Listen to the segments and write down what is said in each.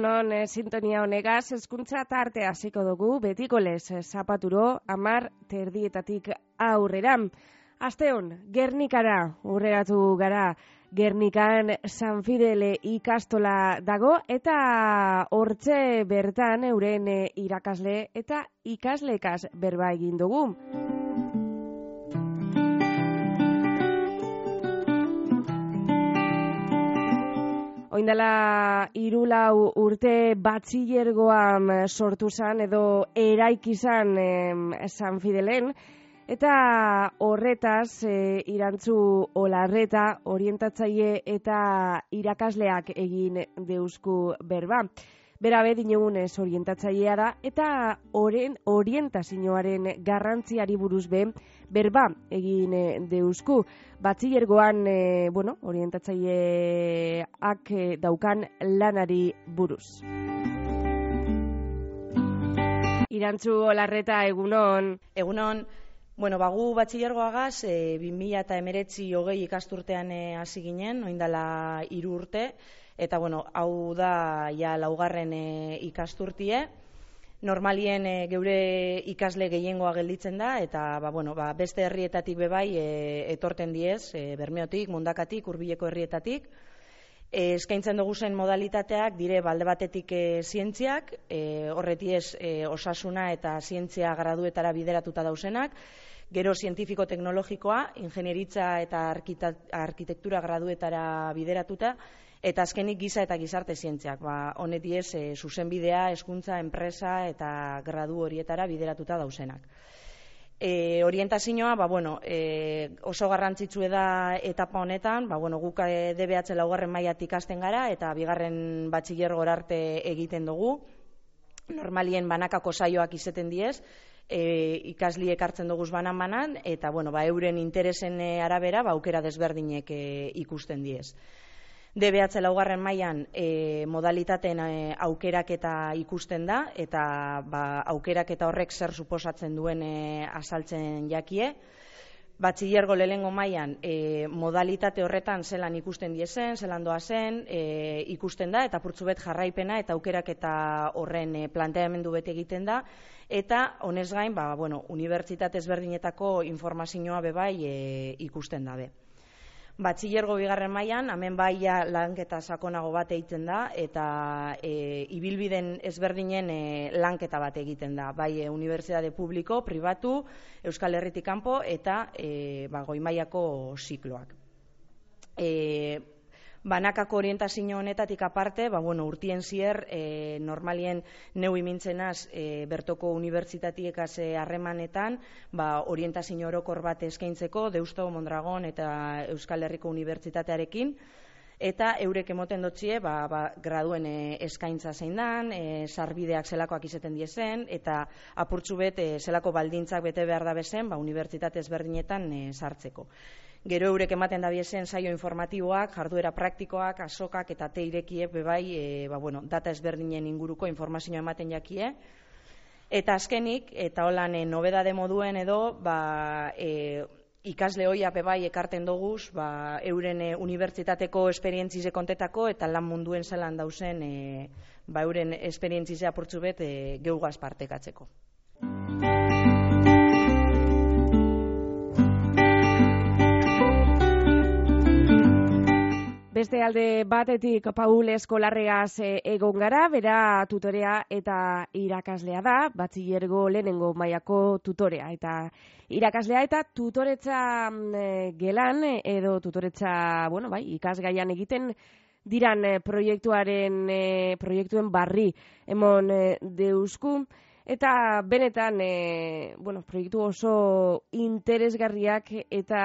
egunon eh, sintonia honegaz, eskuntza tarte hasiko dugu, betiko lez, eh, zapaturo, amar terdietatik aurrera. Asteon, Gernikara, urreratu gara, Gernikan San Fidele ikastola dago, eta hortze bertan euren eh, irakasle eta ikaslekaz berba egin dugu. Oindala irulau urte batzillergoan sortu zan edo eraiki zan San Fidelen, eta horretaz e, irantzu olarreta orientatzaile eta irakasleak egin deusku berba. Bera be dinogunez orientatzailea da eta oren orientazioaren garrantziari buruz be berba egin e, deusku. Batzillergoan, e, bueno, orientatzaileak e, daukan lanari buruz. Irantzu olarreta egunon. Egunon, bueno, bagu batxillergoagaz, e, 2000 eta emeretzi hogei ikasturtean hasi ginen, oindala hiru urte, eta bueno, hau da ja laugarren e, ikasturtie. Normalien e, geure ikasle gehiengoa gelditzen da eta ba, bueno, ba, beste herrietatik bebai e, etorten diez, e, Bermeotik, Mundakatik, Hurbileko herrietatik. E, eskaintzen dugu zen modalitateak dire balde batetik e, zientziak, e, horretiez e, osasuna eta zientzia graduetara bideratuta dausenak, gero zientifiko-teknologikoa, ingenieritza eta arkitektura graduetara bideratuta, Eta azkenik giza eta gizarte zientziak, ba, honet diez, e, zuzenbidea, eskuntza, enpresa eta gradu horietara bideratuta dausenak. E, orientazioa, ba, bueno, e, oso garrantzitsu da etapa honetan, ba, bueno, guk e, DBH laugarren maiatik ikasten gara eta bigarren batxiller arte egiten dugu. Normalien banakako saioak izeten diez, e, ikasliek hartzen dugu banan banan, eta bueno, ba, euren interesen arabera ba, aukera desberdinek e, ikusten diez. DBH laugarren mailan e, modalitateen e, aukeraketa ikusten da eta ba, aukeraketa horrek zer suposatzen duen e, azaltzen jakie. Batxillergo lehengo mailan e, modalitate horretan zelan ikusten diezen, zelan doa zen, e, ikusten da, eta purtzu bet jarraipena eta aukeraketa horren e, planteamendu bete egiten da, eta honez gain, ba, bueno, unibertsitatez berdinetako informazioa bebai e, ikusten dabe batxillergo bigarren mailan hemen baia lanketa sakonago bat egiten da eta e, ibilbiden ezberdinen e, lanketa bat egiten da bai e, unibertsitate publiko, pribatu, Euskal Herritik kanpo eta e, ba, goi mailako zikloak. E, banakako orientazio honetatik aparte, ba, bueno, urtien zier, e, normalien neu imintzenaz e, bertoko unibertsitatiek harremanetan, ba, orientazio orokor bat eskaintzeko, Deusto, Mondragon eta Euskal Herriko Unibertsitatearekin, eta eurek emoten dotzie, ba, ba, graduen e, eskaintza zein dan, e, sarbideak zelakoak izeten diezen, eta apurtzu bet, e, zelako baldintzak bete behar da bezen, ba, unibertsitate ezberdinetan e, sartzeko. Gero eurek ematen dabiezen saio informatiboak, jarduera praktikoak, asokak eta teirekiek bebai, e, ba, bueno, data ezberdinen inguruko informazioa ematen jakie. Eta azkenik, eta holan e, nobedade moduen edo, ba, e, ikasle hoia bebai ekarten doguz, ba, euren e, unibertsitateko esperientzize kontetako eta lan munduen zelan dauzen, e, ba, euren esperientzize apurtzu bet e, geugaz partekatzeko. Beste alde batetik Paul Eskolarregaz eh, egon gara, bera tutorea eta irakaslea da, batzillergo lehenengo mailako tutorea eta irakaslea eta tutoretza eh, gelan edo tutoretza, bueno, bai, ikasgaian egiten diran eh, proiektuaren proiektuen barri emon deusku. Eta benetan, e, bueno, proiektu oso interesgarriak eta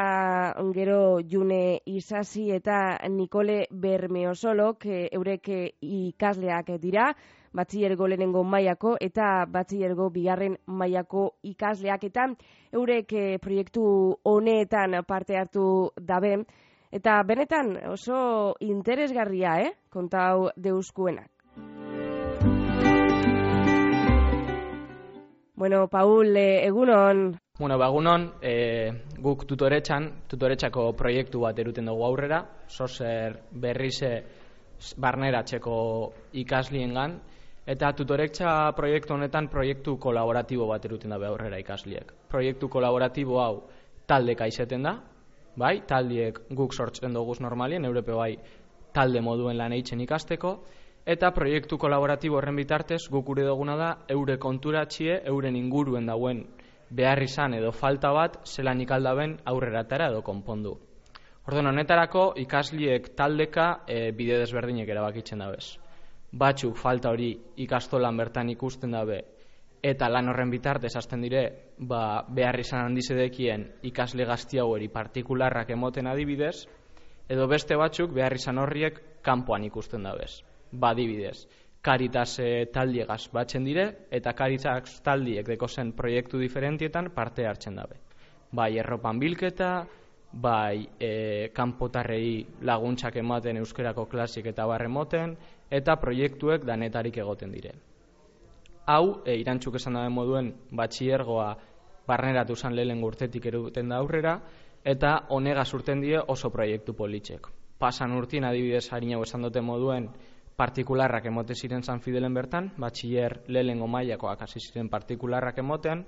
gero june isasi eta Nikole Bermeosolok e, eurek ikasleak dira, batzilergo lehenengo mailako eta batzilergo bigarren mailako ikasleak eta eurek e, proiektu honetan parte hartu dabe. Eta benetan oso interesgarria, eh, kontau deuskuenak. Bueno, Paul, eh, egunon. Bueno, ba, egunon, eh, guk tutoretxan, tutoretxako proiektu bat eruten dugu aurrera, sozer berrize barneratzeko ikasliengan eta tutoretza proiektu honetan proiektu kolaboratibo bat eruten da aurrera ikasliek. Proiektu kolaboratibo hau taldeka izeten da, bai, taldiek guk sortzen dugu normalien, Europe bai talde moduen lan eitzen ikasteko, eta proiektu kolaboratibo horren bitartez guk gure duguna da eure konturatxie, euren inguruen dauen behar izan edo falta bat zelan ikaldaben aurreratara edo konpondu. Orduan honetarako ikasliek taldeka e, bide desberdinek erabakitzen da bez. Batzuk falta hori ikastolan bertan ikusten dabe eta lan horren bitartez hasten dire ba, behar izan handizedekien ikasle gazti haueri partikularrak emoten adibidez, edo beste batzuk behar izan horriek kanpoan ikusten da bez. Ba, adibidez, Caritas e, taldiegaz batzen dire, eta Caritas taldiek deko zen proiektu diferentietan parte hartzen dabe. Bai, erropan bilketa, bai, e, kanpotarrei laguntzak ematen euskerako klasik eta barre moten, eta proiektuek danetarik egoten dire. Hau, e, irantzuk esan dabe moduen, batxiergoa barneratu zan lehen urtetik eruten da aurrera, eta honega urten die oso proiektu politxek. Pasan urtien adibidez harin hau esan dute moduen, partikularrak emote ziren San Fidelen bertan, batxiller lehengo mailakoak hasi ziren partikularrak emotean,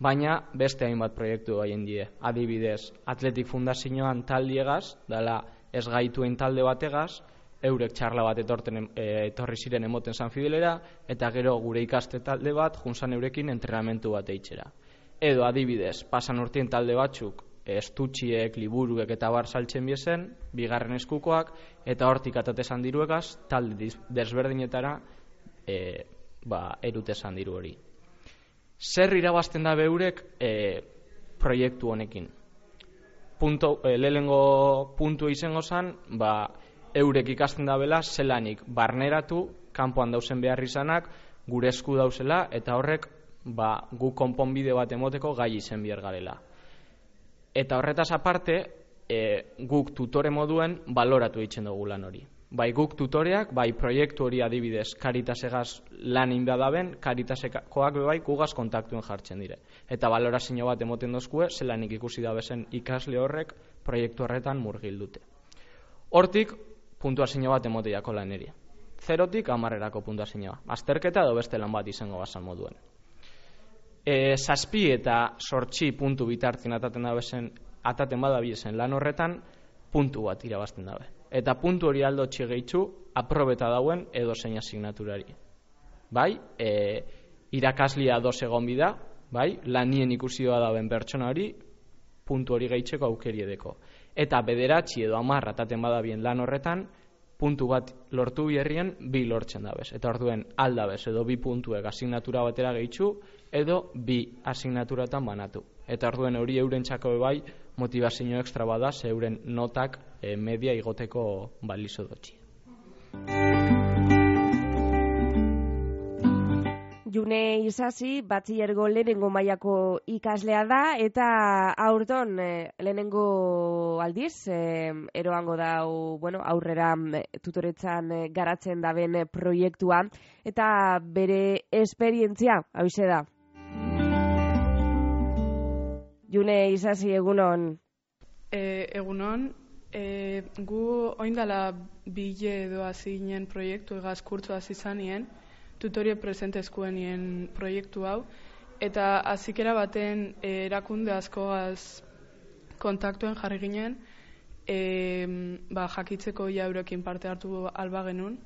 baina beste hainbat proiektu haien die. Adibidez, Atletik Fundazioan taldiegaz, dala ez gaituen talde bategaz, eurek txarla bat etorten, e, etorri ziren emoten San Fidelera, eta gero gure ikaste talde bat, junzan eurekin entrenamentu bat eitzera. Edo adibidez, pasan urtien talde batzuk, estutxiek, liburuek eta bar saltzen biezen, bigarren eskukoak, eta hortik atatesan diruegaz, talde desberdinetara e, ba, erutesan diru hori. Zer irabazten da beurek e, proiektu honekin? Punto, e, lehengo puntu izango zen, ba, eurek ikasten da bela, zelanik barneratu, kanpoan dauzen behar izanak, gure esku dauzela, eta horrek ba, gu konponbide bat emoteko gai izen bihar garela. Eta horretaz aparte, e, guk tutore moduen baloratu egiten dugu lan hori. Bai guk tutoreak, bai proiektu hori adibidez karitasegaz lan inda daben, karitasekoak bai gugaz kontaktuen jartzen dire. Eta balorazio bat emoten dozkue, zelanik ikusi da bezen ikasle horrek proiektu horretan murgil dute. Hortik, puntuazio bat emote jako lan eri. Zerotik, amarrerako puntuazioa. Azterketa edo beste lan bat izango basan moduen e, zazpi eta sortxi puntu bitartzen ataten da bezen, ataten bada biesen lan horretan, puntu bat irabazten dabe. Eta puntu hori aldo txigeitu, aprobeta dauen edo zein asignaturari. Bai, e, irakaslia doz egon bida, bai, lanien ikusioa dauen pertsona hori, puntu hori gehitzeko aukeri edeko. Eta bederatzi edo amarra ataten bada bien lan horretan, puntu bat lortu biherrien, bi lortzen dabez. Eta orduen aldabez edo bi puntuek asignatura batera gehitzu, edo bi asignaturatan banatu. Eta orduen hori euren txako bai motivazio ekstra bada, ze euren notak e, media igoteko balizo dutxi. June Isasi, batzilergo lehenengo mailako ikaslea da, eta aurton e, lehenengo aldiz, e, eroango da bueno, aurrera tutoretzan garatzen daben proiektua, eta bere esperientzia, hau da, June izasi egunon. E, egunon, e, gu oindala bile edo azinen proiektu egaz kurtzu azizanien, tutorie presentezkuen nien proiektu hau, eta azikera baten e, erakunde askoaz kontaktuen jarri ginen, e, ba, jakitzeko jaurekin parte hartu alba genuen,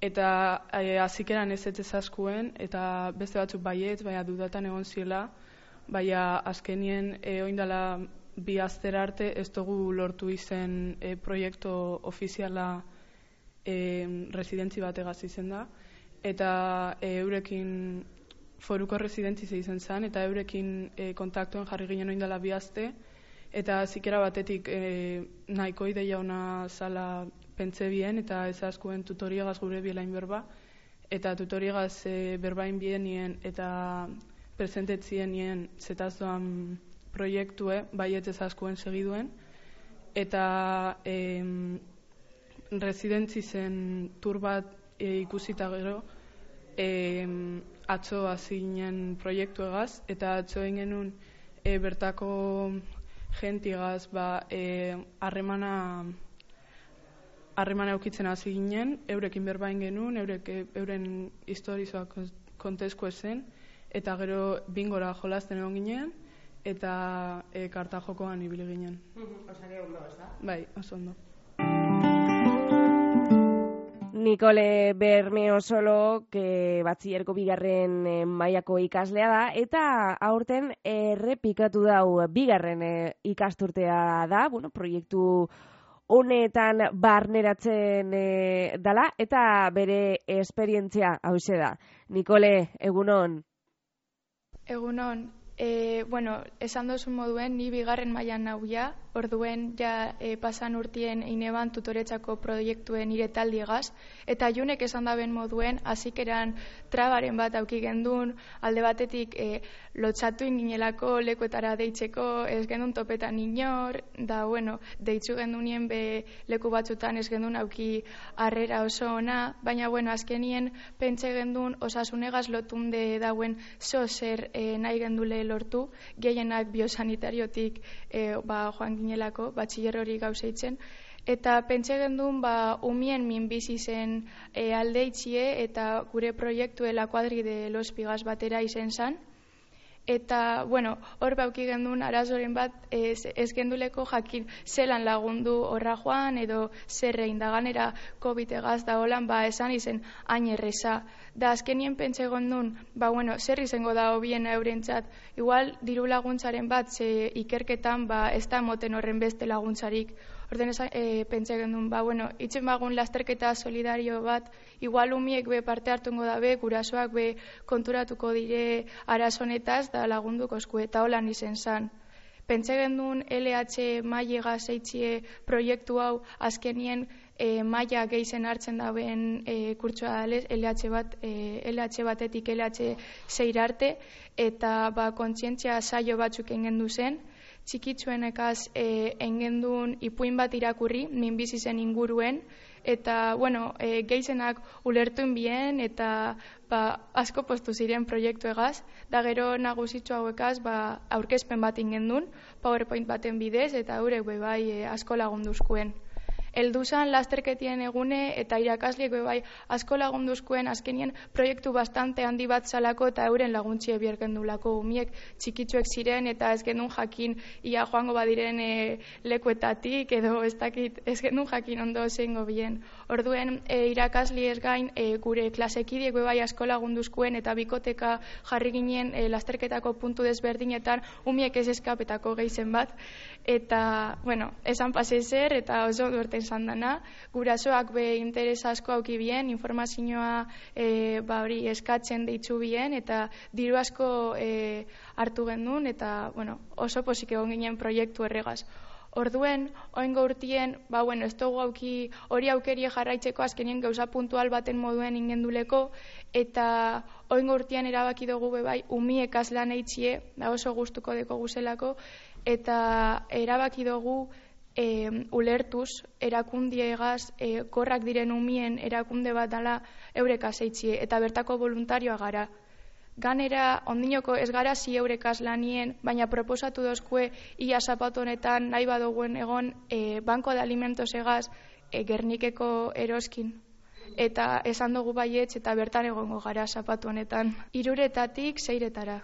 eta e, azikeran ez ez ezazkuen, eta beste batzuk baiet, baina dudatan egon zila, baina azkenien e, oindala bi azter arte ez dugu lortu izen e, proiektu ofiziala e, residentzi bat egaz izen da eta e, eurekin foruko residentzi ze izen zen eta eurekin e, kontaktuen jarri ginen oindala bi azte eta zikera batetik e, nahiko ideia ona zala pentze bien eta ez askuen tutoriagaz gure bielain berba eta tutoriagaz e, berbain bienien eta presentetzien nien zetazdoan proiektue, baiet ezaskuen segiduen, eta e, residentzi zen tur bat e, ikusita gero, e, atzo azinen proiektu egaz, eta atzo genuen e, bertako jentigaz ba, e, harremana harreman eukitzen hasi ginen, eurekin berbain genuen, eurek, euren historizoa kontesku zen, eta gero bingora jolasten egon ginen, eta e, karta jokoan ibili ginen. Osare ondo, ez da? Bai, oso ondo. Nikole Bermeo solo, que batzierko bigarren e, mailako ikaslea da, eta aurten errepikatu dau bigarren e, ikasturtea da, bueno, proiektu honetan barneratzen e, dala, eta bere esperientzia hause da. Nikole, egunon? Egunon, e, bueno, esan dozun moduen, ni bigarren mailan nauia, orduen ja e, pasan urtien ineban tutoretzako proiektuen nire taldiegaz, eta junek esan daben moduen, azikeran trabaren bat auki gendun, alde batetik e, lotxatu inginelako lekuetara deitzeko, ez gendun topetan inor, da, bueno, deitzu gendunien be leku batzutan ez gendun auki harrera oso ona, baina, bueno, azkenien pentsa gendun osasunegaz lotunde dauen zo zer e, nahi gendule lortu, gehienak biosanitariotik e, ba, joan ginelako, batxiller hori gauzeitzen, eta pentsa gendun ba, umien min bizi zen e, aldeitzie eta gure proiektuela kuadri de los pigaz batera izen zan, eta, bueno, hor bauki gendun arazoren bat ez, ez genduleko jakin zelan lagundu horra joan edo zerrein da ganera COVID egaz da holan, ba, esan izen hain erreza. Da, azkenien pentsa egon ba, bueno, zer izango da hobien eurentzat, igual diru laguntzaren bat ze ikerketan, ba, ez da moten horren beste laguntzarik. Orden e, pentsa gendun, ba, bueno, itzen bagun lasterketa solidario bat, igual umiek be parte hartungo dabe, gurasoak be konturatuko dire arazonetaz da lagunduko esku, eta holan izen zan. Pentsa gendun LH maiega zeitzie proiektu hau azkenien e, maia geizen hartzen daben e, kurtsua dalez, LH, bat, e, LH batetik LH zeirarte, eta ba, kontzientzia saio batzuk engendu zen, txikitsuenekaz e, engendun ipuin bat irakurri, minbizi zen inguruen, eta, bueno, e, geizenak ulertuen bien, eta ba, asko postu ziren proiektu egaz, da gero nagusitzu hauekaz, ba, aurkezpen bat ingendun, PowerPoint baten bidez, eta haure bai e, asko lagunduzkuen elduzan lasterketien egune eta irakasliek bai asko lagunduzkoen azkenien proiektu bastante handi bat zalako eta euren laguntzie bierken dulako umiek txikitzuek ziren eta ez genuen jakin ia joango badiren e, lekuetatik edo ez dakit ez genuen jakin ondo zeingo bien. Orduen e, irakasli ez gain e, gure klasekidiek bai asko lagunduzkoen eta bikoteka jarri ginen e, lasterketako puntu desberdinetan umiek ez eskapetako geizen bat eta bueno, esan pase zer eta oso duerte izan dana, gurasoak be interes asko auki bien, informazioa e, ba hori eskatzen deitzu bien, eta diru asko e, hartu gendun, eta bueno, oso posik egon ginen proiektu erregaz. Orduen, oingo urtien, ba, bueno, ez dugu auki hori aukerie jarraitzeko azkenien gauza puntual baten moduen ingenduleko, eta oingo urtien erabaki dugu bebai umiek azlan eitzie, da oso gustuko deko guzelako, eta erabaki dugu e, ulertuz erakundiegaz e, korrak diren umien erakunde bat dala eureka zeitzie eta bertako voluntarioa gara. Ganera, ondinoko ez gara zi eurekaz lanien, baina proposatu dozkue ia zapatu honetan nahi badoguen egon e, banko de alimentos egaz e, gernikeko eroskin. Eta esan dugu baietz eta bertan egongo gara zapatu honetan. Iruretatik zeiretara.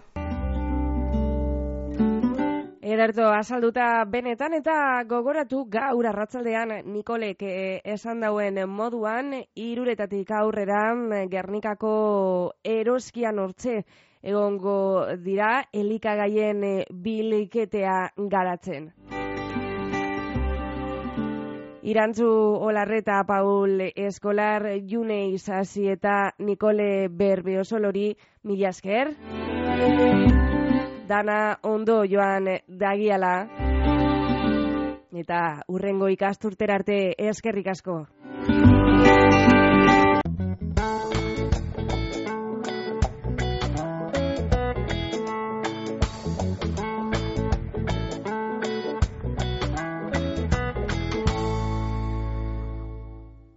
Ederto, azalduta benetan eta gogoratu gaur arratzaldean Nikolek eh, esan dauen moduan iruretatik aurrera Gernikako eroskian hortze egongo dira elikagaien eh, biliketea garatzen. Irantzu Olarreta Paul Eskolar June Isasi eta Nikole Berbeosolori mila esker dana ondo joan dagiala eta urrengo ikasturter arte eskerrik asko.